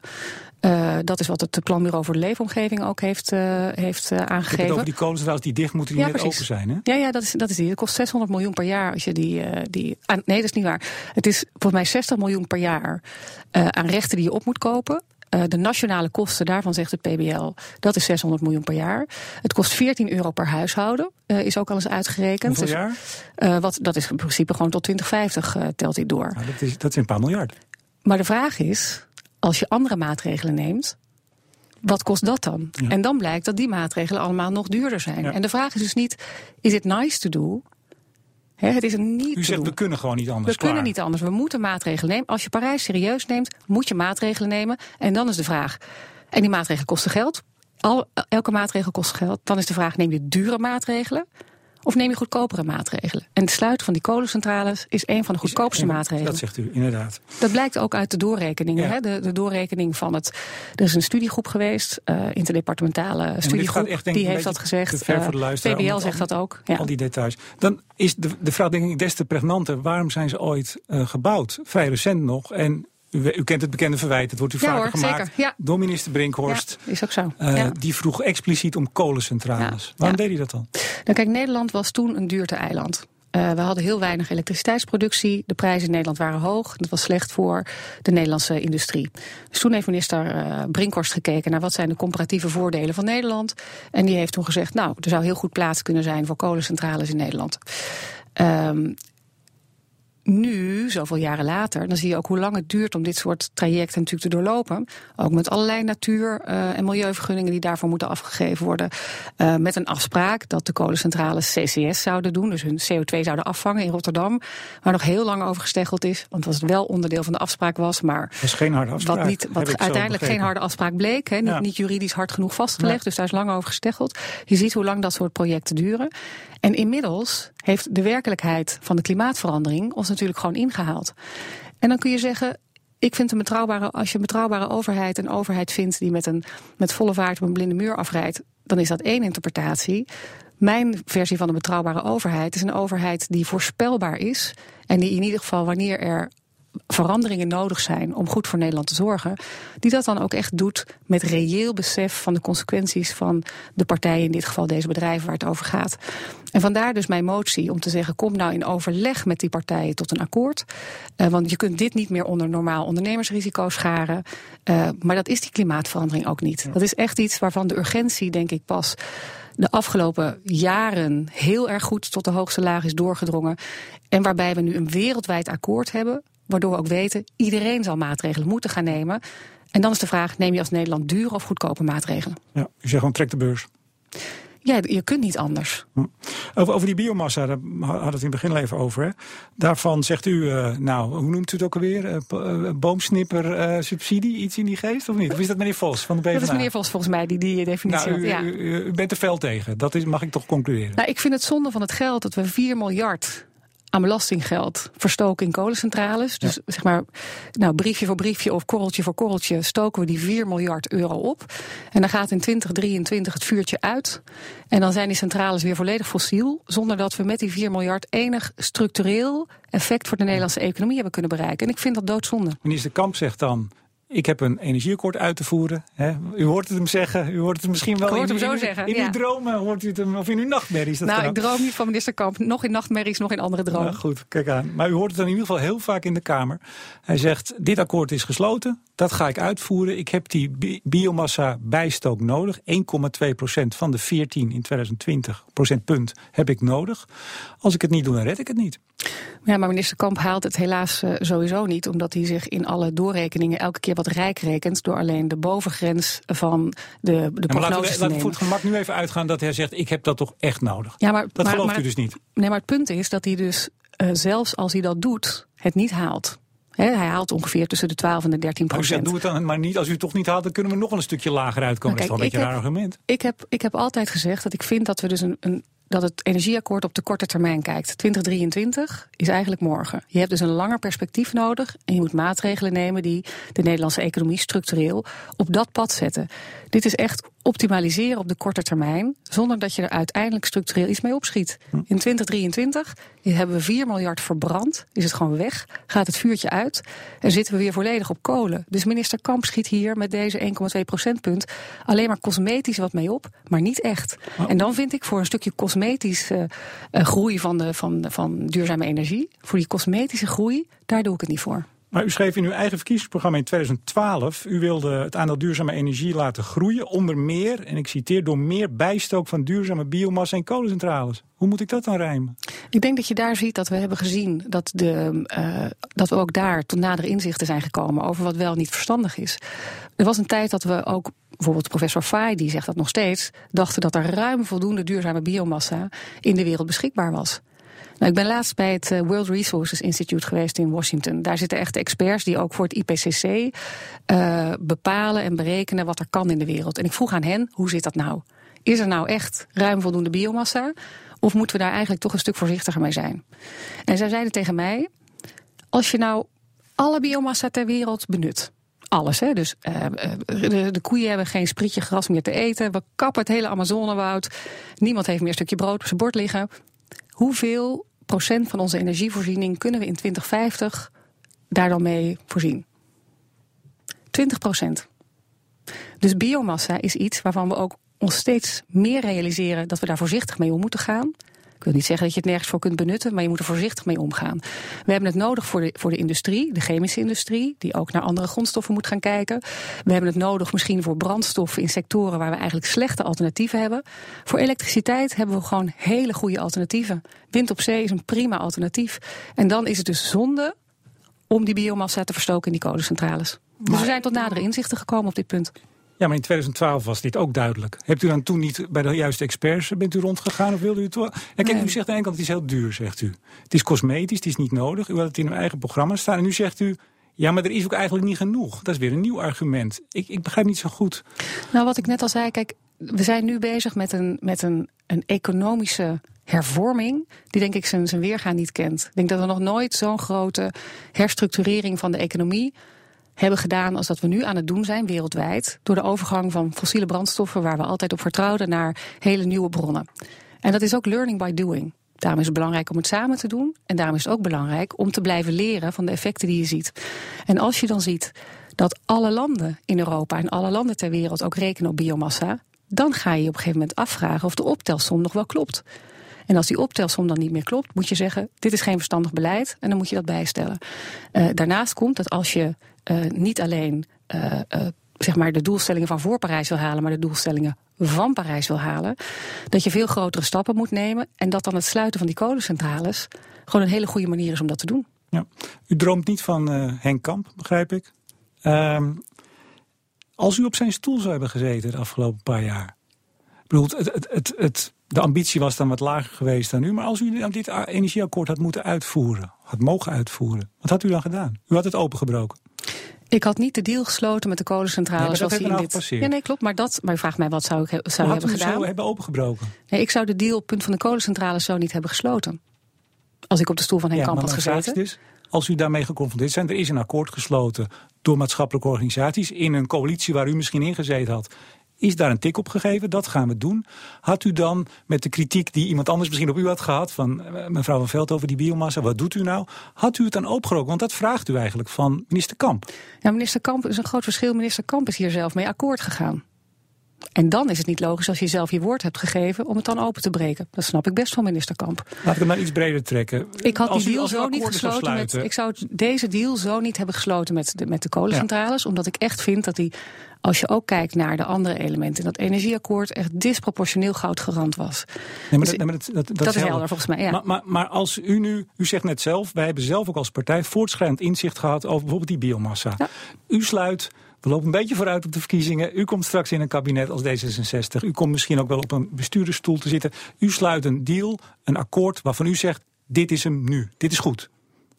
Eh, dat is wat het Planbureau voor de Leefomgeving ook heeft, eh, heeft eh, Ik heb het aangegeven. over die kolencentrales die dicht moeten, die Ja, net precies. open zijn. Hè? Ja, ja dat, is, dat is die. Het kost 600 miljoen per jaar als je die. eh, die ah, nee, dat is niet waar. Het is volgens mij 60 miljoen per jaar eh, aan rechten die je op moet kopen. Eh, de nationale kosten, daarvan zegt het PBL, dat is 600 miljoen per jaar. Het kost 14 euro per huishouden, eh, is ook al eens uitgerekend. Hoeveel Dus, jaar? eh, wat, dat is in principe gewoon tot 2050 eh, telt hij door. Nou, dat, is, dat is een paar miljard. Maar de vraag is, als je andere maatregelen neemt, wat kost dat dan? Ja. En dan blijkt dat die maatregelen allemaal nog duurder zijn. Ja. En de vraag is dus niet, is it nice to do? Het is niet U zegt, we kunnen gewoon niet anders. We kunnen niet anders. We moeten maatregelen nemen. Als je Parijs serieus neemt, moet je maatregelen nemen. En dan is de vraag. En die maatregelen kosten geld. Al, elke maatregel kost geld. Dan is de vraag: neem je dure maatregelen? Of neem je goedkopere maatregelen? En het sluiten van die kolencentrales is een van de goedkoopste maatregelen. Dat zegt u, inderdaad. Dat blijkt ook uit de doorrekeningen. Ja. Hè? De, de doorrekening van het. Er is een studiegroep geweest, eh interdepartementale studiegroep. echt, die heeft dat gezegd. Eh, PBL zegt dat ook. Ja. Al die details. Dan is de, de vraag denk ik des te pregnanter. Waarom zijn ze ooit eh, gebouwd? Vrij recent nog. En u, u kent het bekende verwijt. Het wordt u Ja vaker hoor, gemaakt. zeker. Ja. Door minister Brinkhorst. Ja, is ook zo. Eh. Die vroeg expliciet om kolencentrales. Waarom deed hij dat dan? Nou, kijk, Nederland was toen een duurte-eiland. Eh, we hadden heel weinig elektriciteitsproductie. De prijzen in Nederland waren hoog. Dat was slecht voor de Nederlandse industrie. Dus toen heeft minister eh, Brinkhorst gekeken naar wat zijn de comparatieve voordelen van Nederland. En die heeft toen gezegd, nou, er zou heel goed plaats kunnen zijn voor kolencentrales in Nederland. Ehm, nu, zoveel jaren later, dan zie je ook hoe lang het duurt om dit soort trajecten natuurlijk te doorlopen. Ook met allerlei natuur- eh, en milieuvergunningen die daarvoor moeten afgegeven worden. Eh, met een afspraak dat de kolencentrales CCS zouden doen, dus hun CO2 zouden afvangen in Rotterdam. Waar nog heel lang over gesteggeld is, want was het wel onderdeel van de afspraak was, maar Dat is geen harde afspraak. wat, niet, wat uiteindelijk geen harde afspraak bleek. Niet, Ja. niet juridisch hard genoeg vastgelegd. Dus daar is lang over gesteggeld. Je ziet hoe lang dat soort projecten duren. En inmiddels heeft de werkelijkheid van de klimaatverandering ons natuurlijk gewoon ingehaald. En dan kun je zeggen. Ik vind een betrouwbare, als je een betrouwbare overheid een overheid vindt die met, een, met volle vaart op een blinde muur afrijdt, dan is dat één interpretatie. Mijn versie van een betrouwbare overheid is een overheid die voorspelbaar is. En die in ieder geval, wanneer er veranderingen nodig zijn om goed voor Nederland te zorgen, die dat dan ook echt doet met reëel besef van de consequenties van de partijen, in dit geval deze bedrijven waar het over gaat. En vandaar dus mijn motie om te zeggen: kom nou in overleg met die partijen tot een akkoord. Uh, want je kunt dit niet meer onder normaal ondernemersrisico scharen. Uh, maar dat is die klimaatverandering ook niet. Dat is echt iets waarvan de urgentie, denk ik, pas de afgelopen jaren heel erg goed tot de hoogste laag is doorgedrongen. En waarbij we nu een wereldwijd akkoord hebben, waardoor we ook weten, iedereen zal maatregelen moeten gaan nemen. En dan is de vraag, neem je als Nederland dure of goedkope maatregelen? Ja, je zegt gewoon trek de beurs. Ja, je kunt niet anders. Over, over die biomassa, daar hadden we het in het begin even over. Hè? Daarvan zegt u, uh, nou, hoe noemt u het ook alweer? Uh, uh, boomsnipper subsidie, iets in die geest of niet? Of is dat meneer Vos van de PvdA? Dat is meneer Vos volgens mij die die definitie nou, u, had. Ja. U, u, bent er fel tegen, dat is, mag ik toch concluderen? Nou, ik vind het zonde van het geld dat we 4 miljard aan belastinggeld verstoken in kolencentrales. Dus zeg maar, nou, briefje voor briefje of korreltje voor korreltje stoken we die 4 miljard euro op. En dan gaat in 2023 het vuurtje uit. En dan zijn die centrales weer volledig fossiel. Zonder dat we met die 4 miljard enig structureel effect voor de Nederlandse economie hebben kunnen bereiken. En ik vind dat doodzonde. Minister Kamp zegt dan. Ik heb een energieakkoord uit te voeren. Hè. U hoort het hem zeggen. U hoort het misschien wel ik hoort in, hem zo in, zeggen, in ja. uw dromen. Hoort u het hem, of in uw nachtmerries. Dat nou, kan ik droom niet van minister Kamp. Nog in nachtmerries, nog in andere dromen. Nou, goed, kijk aan. Maar u hoort het dan in ieder geval heel vaak in de Kamer. Hij zegt, dit akkoord is gesloten. Dat ga ik uitvoeren. Ik heb die bi biomassa bijstook nodig. 1,2 procent van de 14 in 2020 procentpunt heb ik nodig. Als ik het niet doe, dan red ik het niet. Ja, maar minister Kamp haalt het helaas uh, sowieso niet. Omdat hij zich in alle doorrekeningen elke keer wat rijk rekent. Door alleen de bovengrens van de, de Ja, maar laten we, te laten we nemen. voor het gemak nu even uitgaan dat hij zegt... ik heb dat toch echt nodig. Ja, maar, Dat maar, gelooft maar- u dus niet. Nee, maar het punt is dat hij dus, uh, zelfs als hij dat doet, het niet haalt. He, hij haalt ongeveer tussen de 12 en de 13 Maar u zegt, procent. doe het dan maar niet. Als u het toch niet haalt, dan kunnen we nog wel een stukje lager uitkomen. Nou, dat is kijk, toch een beetje een raar argument. Ik heb, ik heb altijd gezegd dat ik vind dat we dus een, een dat het energieakkoord op de korte termijn kijkt. 2023 is eigenlijk morgen. Je hebt dus een langer perspectief nodig en je moet maatregelen nemen die de Nederlandse economie structureel op dat pad zetten. Dit is echt optimaliseren op de korte termijn, zonder dat je er uiteindelijk structureel iets mee opschiet. In 2023 hebben we 4 miljard verbrand, is het gewoon weg, gaat het vuurtje uit en zitten we weer volledig op kolen. Dus minister Kamp schiet hier met deze 1,2 procentpunt alleen maar cosmetisch wat mee op, maar niet echt. En dan vind ik voor een stukje cosmetische uh, groei van, de, van, van duurzame energie, voor die cosmetische groei, daar doe ik het niet voor. Maar u schreef in uw eigen verkiezingsprogramma in 2012... u wilde het aandeel duurzame energie laten groeien. Onder meer, en ik citeer, door meer bijstook van duurzame biomassa en kolencentrales. Hoe moet ik dat dan rijmen? Ik denk dat je daar ziet dat we hebben gezien dat, de, uh, dat we ook daar tot nadere inzichten zijn gekomen over wat wel niet verstandig is. Er was een tijd dat we ook, bijvoorbeeld professor Fay, die zegt dat nog steeds, dachten dat er ruim voldoende duurzame biomassa in de wereld beschikbaar was. Nou, ik ben laatst bij het World Resources Institute geweest in Washington. Daar zitten echt experts die ook voor het IPCC uh, bepalen en berekenen wat er kan in de wereld. En ik vroeg aan hen, hoe zit dat nou? Is er nou echt ruim voldoende biomassa? Of moeten we daar eigenlijk toch een stuk voorzichtiger mee zijn? En zij zeiden tegen mij: als je nou alle biomassa ter wereld benut. Alles, hè? Dus uh, de, de, koeien hebben geen sprietje gras meer te eten. We kappen het hele Amazonewoud. Niemand heeft meer een stukje brood op zijn bord liggen. Hoeveel procent van onze energievoorziening kunnen we in 2050 daar dan mee voorzien? 20 procent. Dus biomassa is iets waarvan we ook ons steeds meer realiseren dat we daar voorzichtig mee om moeten gaan. Ik wil niet zeggen dat je het nergens voor kunt benutten, maar je moet er voorzichtig mee omgaan. We hebben het nodig voor de, voor de industrie, de chemische industrie, die ook naar andere grondstoffen moet gaan kijken. We hebben het nodig misschien voor brandstoffen in sectoren waar we eigenlijk slechte alternatieven hebben. Voor elektriciteit hebben we gewoon hele goede alternatieven. Wind op zee is een prima alternatief. En dan is het dus zonde om die biomassa te verstoken in die kolencentrales. Maar, dus we zijn tot nadere inzichten gekomen op dit punt. Ja, maar in 2012 was dit ook duidelijk. Hebt u dan toen niet bij de juiste experts bent u rondgegaan of wilde u het wel? Ja, kijk, nee. u zegt aan de ene kant het is heel duur, zegt u. Het is cosmetisch, het is niet nodig. U had het in uw eigen programma staan en nu zegt u... Ja, maar er is ook eigenlijk niet genoeg. Dat is weer een nieuw argument. Ik, ik begrijp niet zo goed. Nou, wat ik net al zei, kijk, we zijn nu bezig met een, met een, een economische hervorming, die denk ik zijn, zijn weergaan niet kent. Ik denk dat we nog nooit zo'n grote herstructurering van de economie hebben gedaan als dat we nu aan het doen zijn wereldwijd. Door de overgang van fossiele brandstoffen, waar we altijd op vertrouwden, naar hele nieuwe bronnen. En dat is ook learning by doing. Daarom is het belangrijk om het samen te doen. En daarom is het ook belangrijk om te blijven leren van de effecten die je ziet. En als je dan ziet dat alle landen in Europa en alle landen ter wereld ook rekenen op biomassa, dan ga je je op een gegeven moment afvragen of de optelsom nog wel klopt. En als die optelsom dan niet meer klopt, moet je zeggen: dit is geen verstandig beleid en dan moet je dat bijstellen. Uh, daarnaast komt dat als je uh, niet alleen uh, zeg maar de doelstellingen van voor Parijs wil halen, maar de doelstellingen van Parijs wil halen, dat je veel grotere stappen moet nemen en dat dan het sluiten van die kolencentrales gewoon een hele goede manier is om dat te doen. Ja. U droomt niet van Henk Kamp, begrijp ik. Ehm, als u op zijn stoel zou hebben gezeten de afgelopen paar jaar. Ik het, het, het, het, de ambitie was dan wat lager geweest dan nu. Maar als u dit energieakkoord had moeten uitvoeren, had mogen uitvoeren, wat had u dan gedaan? U had het opengebroken. Ik had niet de deal gesloten met de kolencentrale nee, zoals die in dit. Gepasseerd. Ja, nee, klopt. Maar dat. Maar u vraagt mij wat zou ik zou hebben gedaan? Zo hebben opengebroken. Nee, ik zou de deal punt van de kolencentrale zo niet hebben gesloten. Als ik op de stoel van Henk ja, Kamp had gezeten. dus, als u daarmee geconfronteerd bent, er is een akkoord gesloten door maatschappelijke organisaties in een coalitie waar u misschien in gezeten had. Is daar een tik op gegeven? Dat gaan we doen. Had u dan met de kritiek die iemand anders misschien op u had gehad, van eh, mevrouw van Veld over die biomassa, wat doet u nou? Had u het dan opengebroken? Want dat vraagt u eigenlijk van minister Kamp. Ja, minister Kamp is een groot verschil. Minister Kamp is hier zelf mee akkoord gegaan. En dan is het niet logisch als je zelf je woord hebt gegeven om het dan open te breken. Dat snap ik best van minister Kamp. Laat ik hem maar iets breder trekken. Ik had Als die deal zo niet gesloten met. Ik zou deze deal zo niet hebben gesloten met de, met de kolencentrales. Omdat ik echt vind dat die, als je ook kijkt naar de andere elementen in dat energieakkoord, echt disproportioneel goudgerand was. Nee, maar Dus dat, nee, maar dat, dat, dat, dat is helder. helder volgens mij. Ja. Maar, maar, maar als u nu, u zegt net zelf, wij hebben zelf ook als partij voortschrijdend inzicht gehad over bijvoorbeeld die biomassa. Ja. U sluit, we lopen een beetje vooruit op de verkiezingen. U komt straks in een kabinet als D66. U komt misschien ook wel op een bestuurdersstoel te zitten. U sluit een deal, een akkoord waarvan u zegt, dit is hem nu, dit is goed.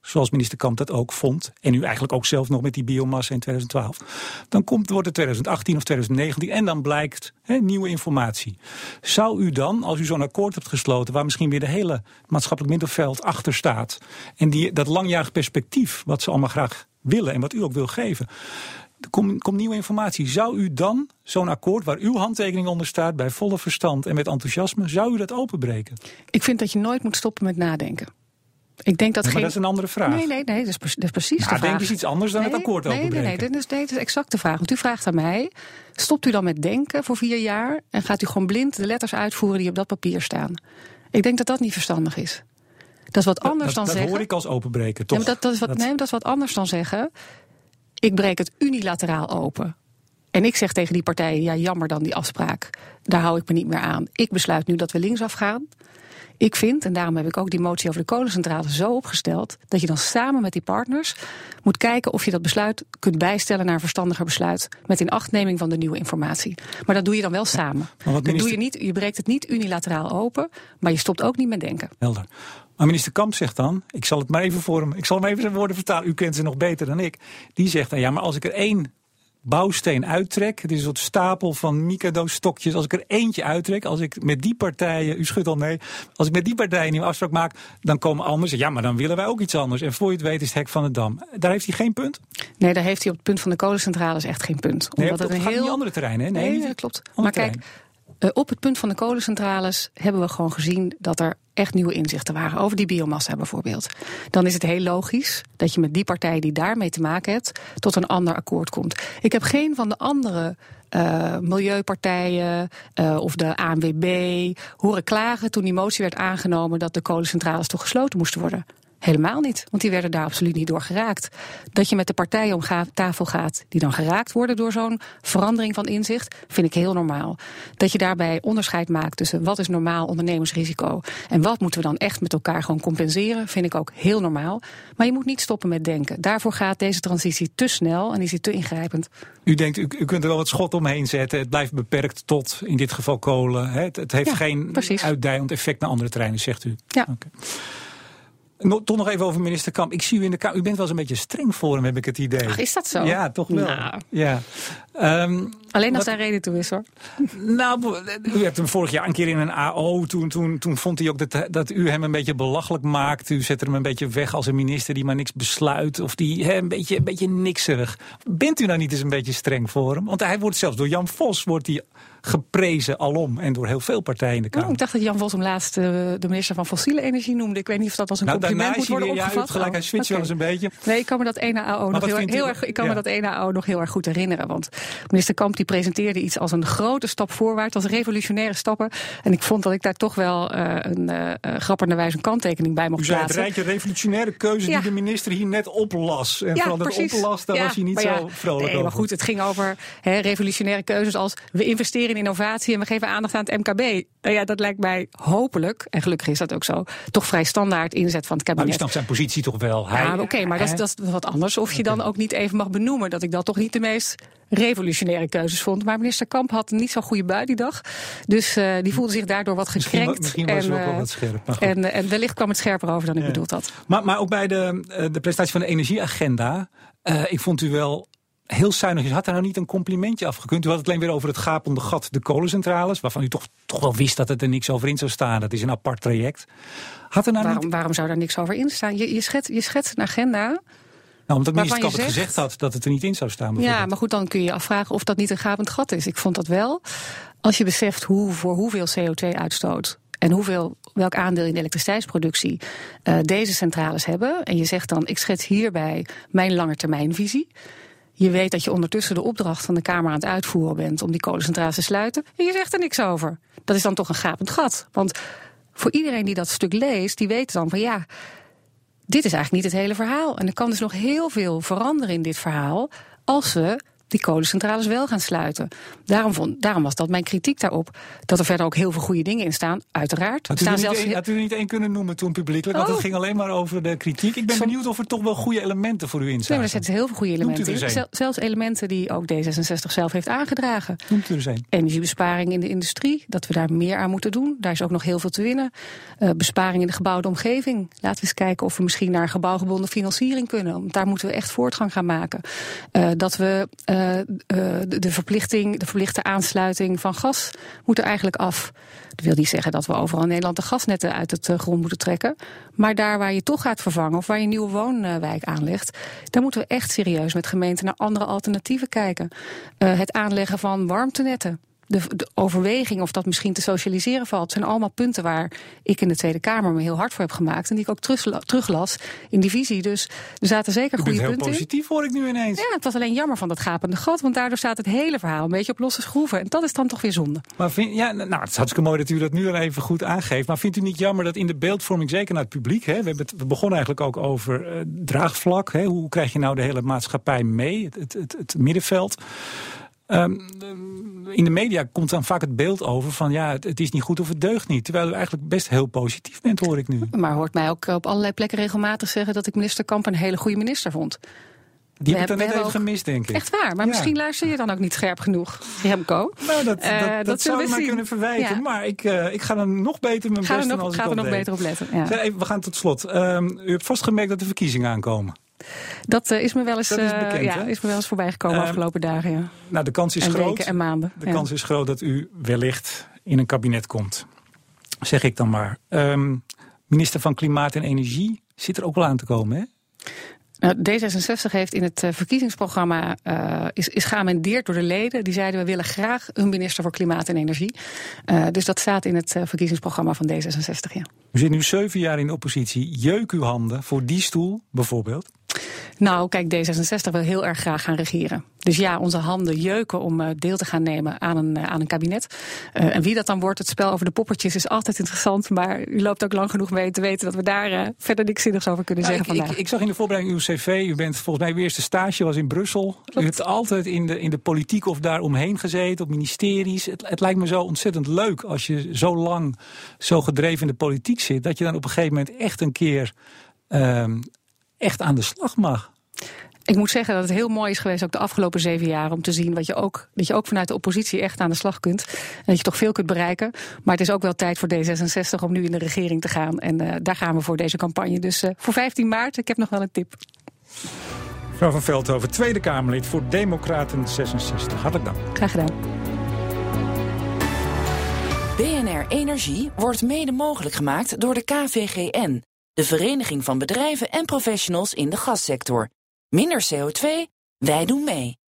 Zoals minister Kamp dat ook vond. En u eigenlijk ook zelf nog met die biomassa in 2012. Dan komt, wordt het 2018 of 2019 en dan blijkt nieuwe informatie. Zou u dan, als u zo'n akkoord hebt gesloten... waar misschien weer de hele maatschappelijk middenveld achter staat... en die, dat langjarig perspectief wat ze allemaal graag willen... en wat u ook wil geven... Er komt, komt nieuwe informatie. Zou u dan zo'n akkoord waar uw handtekening onder staat... bij volle verstand en met enthousiasme... zou u dat openbreken? Ik vind dat je nooit moet stoppen met nadenken. Ik denk dat Ja, maar geen. dat is een andere vraag. Nee, nee, nee, dat is, pre- dat is precies de vraag. denk is iets anders dan het Nee, akkoord nee, nee, openbreken. nee, is, nee, dit is exact de vraag. Want u vraagt aan mij, stopt u dan met denken voor vier jaar... en gaat u gewoon blind de letters uitvoeren die op dat papier staan? Ik denk dat dat niet verstandig is. Dat is wat anders dat, dan dat zeggen... hoor ik als openbreken, Ja, toch? maar dat, dat, is wat, Dat- nee, dat is wat anders dan zeggen. Ik breek het unilateraal open. En ik zeg tegen die partijen: ja, jammer dan die afspraak. Daar hou ik me niet meer aan. Ik besluit nu dat we linksaf gaan. Ik vind, en daarom heb ik ook die motie over de kolencentrale zo opgesteld, dat je dan samen met die partners moet kijken of je dat besluit kunt bijstellen naar een verstandiger besluit. Met inachtneming van de nieuwe informatie. Maar dat doe je dan wel samen. Dat minister- doe je, niet, je breekt het niet unilateraal open, maar je stopt ook niet met denken. Helder. Maar minister Kamp zegt dan, ik zal het maar even voor hem, ik zal hem even zijn woorden vertalen, u kent ze nog beter dan ik. Die zegt dan, ja, maar als ik er één bouwsteen uittrek, het is een soort stapel van Mikado-stokjes, als ik er eentje uittrek, als ik met die partijen, u schudt al nee, als ik met die partijen een nieuwe afspraak maak, dan komen anderen, ja, maar dan willen wij ook iets anders. En voor je het weet is het hek van de dam. Daar heeft hij geen punt. Nee, daar heeft hij op het punt van de kolencentrales echt geen punt. Nee, Omdat op, het het een gaat heel andere terreinen, hè? Nee, dat klopt. Maar kijk, eh, op het punt van de kolencentrales hebben we gewoon gezien dat er echt nieuwe inzichten waren over die biomassa bijvoorbeeld. Dan is het heel logisch dat je met die partijen die daarmee te maken hebt tot een ander akkoord komt. Ik heb geen van de andere eh, milieupartijen eh, of de ANWB horen klagen toen die motie werd aangenomen dat de kolencentrales toch gesloten moesten worden. Helemaal niet, want die werden daar absoluut niet door geraakt. Dat je met de partijen om tafel gaat die dan geraakt worden door zo'n verandering van inzicht, vind ik heel normaal. Dat je daarbij onderscheid maakt tussen wat is normaal ondernemersrisico en wat moeten we dan echt met elkaar gewoon compenseren, vind ik ook heel normaal. Maar je moet niet stoppen met denken. Daarvoor gaat deze transitie te snel en is die te ingrijpend. U denkt, u, u kunt er wel wat schot omheen zetten. Het blijft beperkt tot, in dit geval, kolen. Hè? Het, het heeft Ja, geen precies. uitdijend effect naar andere terreinen, zegt u. Ja. No- toch nog even over minister Kamp. Ik zie u in de Kamer. U bent wel eens een beetje streng voor hem, heb ik het idee. Ach, is dat zo? Ja, toch wel. Nou. Ja. Ehm, Alleen als Wat- daar reden toe is hoor. nou, u hebt hem vorig jaar een keer in een AO. Toen, toen, toen vond hij ook dat, dat u hem een beetje belachelijk maakt. U zet hem een beetje weg als een minister die maar niks besluit. Of die een, beetje, een beetje nikserig. Bent u nou niet eens een beetje streng voor hem? Want hij wordt zelfs door Jan Vos wordt hij geprezen alom en door heel veel partijen in de Kamer. Oh, ik dacht dat Jan Vos hem laatst uh, de minister van fossiele energie noemde. Ik weet niet of dat als een nou, compliment moet worden opgevat. Ja, gelijk, hij switcht wel eens een beetje. Nee, ik kan me dat ene AO, nog heel, heel erg, ik kan ja. me dat ene AO nog heel erg goed herinneren. Want minister Kamp die presenteerde iets als een grote stap voorwaarts, als revolutionaire stappen. En ik vond dat ik daar toch wel uh, een uh, grappenderwijs een kanttekening bij mocht U zei plaatsen. het rijtje revolutionaire keuze Ja. die de minister hier net oplas. En Ja, vooral dat oplas, daar was hij niet zo vrolijk Nee, maar goed, het ging over revolutionaire keuzes als we investeren in innovatie en we geven aandacht aan het MKB. Nou ja, dat lijkt mij hopelijk, en gelukkig is dat ook zo, toch vrij standaard inzet van het Maar u kabinet. snapt zijn positie toch wel. Hij, Ja, oké, maar dat is, dat is wat anders. Of je dan ook niet even mag benoemen dat ik dat toch niet de meest revolutionaire keuzes vond. Maar minister Kamp had niet zo'n goede bui die dag. Dus eh, die voelde zich daardoor wat gekrenkt. misschien was en, ook wel eh, wat scherp. Maar, goed. en, en wellicht kwam het scherper over dan ik Ja. bedoeld had. maar, maar ook bij de, eh, de presentatie van de energieagenda. eh, ik vond u wel heel zuinig. U had daar nou niet een complimentje afgekund. U had het alleen weer over het gapende gat, de kolencentrales. Waarvan u toch, toch wel wist dat het er niks over in zou staan. Dat is een apart traject. Had er nou Waarom, niet... waarom zou daar niks over in staan? Je, je, schet, je schetst een agenda. Nou, omdat minister Kamp het gezegd had dat het er niet in zou staan. Ja, maar goed, dan kun je je afvragen of dat niet een gapend gat is. Ik vond dat wel. Als je beseft hoe, voor hoeveel CO2-uitstoot en hoeveel, welk aandeel in de elektriciteitsproductie eh, deze centrales hebben. En je zegt dan, ik schets hierbij mijn langetermijnvisie. Je weet dat je ondertussen de opdracht van de Kamer aan het uitvoeren bent om die kolencentrales te sluiten. En je zegt er niks over. Dat is dan toch een gapend gat. Want voor iedereen die dat stuk leest, die weet dan van ja, dit is eigenlijk niet het hele verhaal. En er kan dus nog heel veel veranderen in dit verhaal als we die kolencentrales wel gaan sluiten. Daarom, vond, daarom was dat mijn kritiek daarop. Dat er verder ook heel veel goede dingen in staan, uiteraard. Had u, er staan niet zelfs één, had u er niet één kunnen noemen toen publiekelijk? Want Oh. het ging alleen maar over de kritiek. Ik ben Som- benieuwd of er toch wel goede elementen voor u in Nee, zaten. maar er zitten heel veel goede elementen in. een? Zel- Zelfs elementen die ook D66 zelf heeft aangedragen. Noemt u er een. Energiebesparing in de industrie, dat we daar meer aan moeten doen. Daar is ook nog heel veel te winnen. Eh, besparing in de gebouwde omgeving. Laten we eens kijken of we misschien naar gebouwgebonden financiering kunnen. Want daar moeten we echt voortgang gaan maken. Eh, dat we eh, de, de verplichting, de verplichte aansluiting van gas moet er eigenlijk af. Dat wil niet zeggen dat we overal in Nederland de gasnetten uit het eh, grond moeten trekken. Maar daar waar je toch gaat vervangen of waar je een nieuwe woonwijk aanlegt, daar moeten we echt serieus met gemeenten naar andere alternatieven kijken. Eh, het aanleggen van warmtenetten. De, de overweging of dat misschien te socialiseren valt, zijn allemaal punten waar ik in de Tweede Kamer me heel hard voor heb gemaakt. En die ik ook terugla- teruglas in die visie. Dus er zaten zeker goede heel punten in. positief, hoor ik nu ineens. Ja, het was alleen jammer van dat gapende gat, want daardoor staat het hele verhaal een beetje op losse schroeven. En dat is dan toch weer zonde. Maar vind, ja, nou, het is hartstikke mooi dat u dat nu al even goed aangeeft. Maar vindt u niet jammer dat in de beeldvorming, zeker naar het publiek... Hè, we, hebben het, we begonnen eigenlijk ook over eh, draagvlak. Hè, hoe krijg je nou de hele maatschappij mee, het, het, het, het middenveld... Ehm, in de media komt dan vaak het beeld over van ja, het, het is niet goed of het deugt niet. Terwijl u eigenlijk best heel positief bent, hoor ik nu. Maar hoort mij ook op allerlei plekken regelmatig zeggen dat ik minister Kamp een hele goede minister vond. Die heb ik dan net even gemist, denk ik. Echt waar, maar Ja. misschien luister je dan ook niet scherp genoeg, Remco. Nou, dat, Eh, dat, dat dat, zou mij zien. kunnen verwijten. Ja. Maar ik, eh, ik ga er nog beter mijn Ga best er nog, als ga ik er nog deed. beter op letten. Ja. Zeg even, we gaan tot slot. Ehm, u hebt vast gemerkt dat de verkiezingen aankomen. Dat eh, is me wel eens, is eh, bekend, ja, is me wel eens voorbij gekomen Ehm, afgelopen dagen. Ja. Nou, de kans is En groot. en maanden. De ja. kans is groot dat u wellicht in een kabinet komt. Zeg ik dan maar. Ehm, minister van Klimaat en Energie zit er ook wel aan te komen, hè? Nou, D66 heeft in het eh, verkiezingsprogramma eh, is, is geamendeerd door de leden. Die zeiden we willen graag een minister voor klimaat en energie. Eh, dus dat staat in het verkiezingsprogramma van D66. Ja. U zit nu zeven jaar in oppositie. Jeuk uw handen voor die stoel, bijvoorbeeld. Nou, kijk, D66 wil heel erg graag gaan regeren. Dus ja, onze handen jeuken om eh, deel te gaan nemen aan een, eh, aan een kabinet. Eh, en wie dat dan wordt, het spel over de poppetjes is altijd interessant. Maar u loopt ook lang genoeg mee te weten dat we daar verder niks zinnigs over kunnen zeggen ik, vandaag. ik, ik zag in de voorbereiding uw cv. U bent volgens mij uw eerste stage was in Brussel. U hebt altijd in de, in de politiek of daar omheen gezeten, op ministeries. Het, het lijkt me zo ontzettend leuk als je zo lang zo gedreven in de politiek zit. Dat je dan op een gegeven moment echt een keer ehm, echt aan de slag mag. Ik moet zeggen dat het heel mooi is geweest, ook de afgelopen zeven jaar, om te zien wat je ook, dat je ook vanuit de oppositie echt aan de slag kunt. En dat je toch veel kunt bereiken. Maar het is ook wel tijd voor D66 om nu in de regering te gaan. En eh, daar gaan we voor deze campagne. Dus eh, voor 15 maart, ik heb nog wel een tip. Mevrouw van Veldhoven, Tweede Kamerlid voor Democraten 66. Hartelijk dank. Graag gedaan. BNR Energie wordt mede mogelijk gemaakt door de KVGN, de Vereniging van Bedrijven en Professionals in de Gassector. Minder CO2, wij doen mee.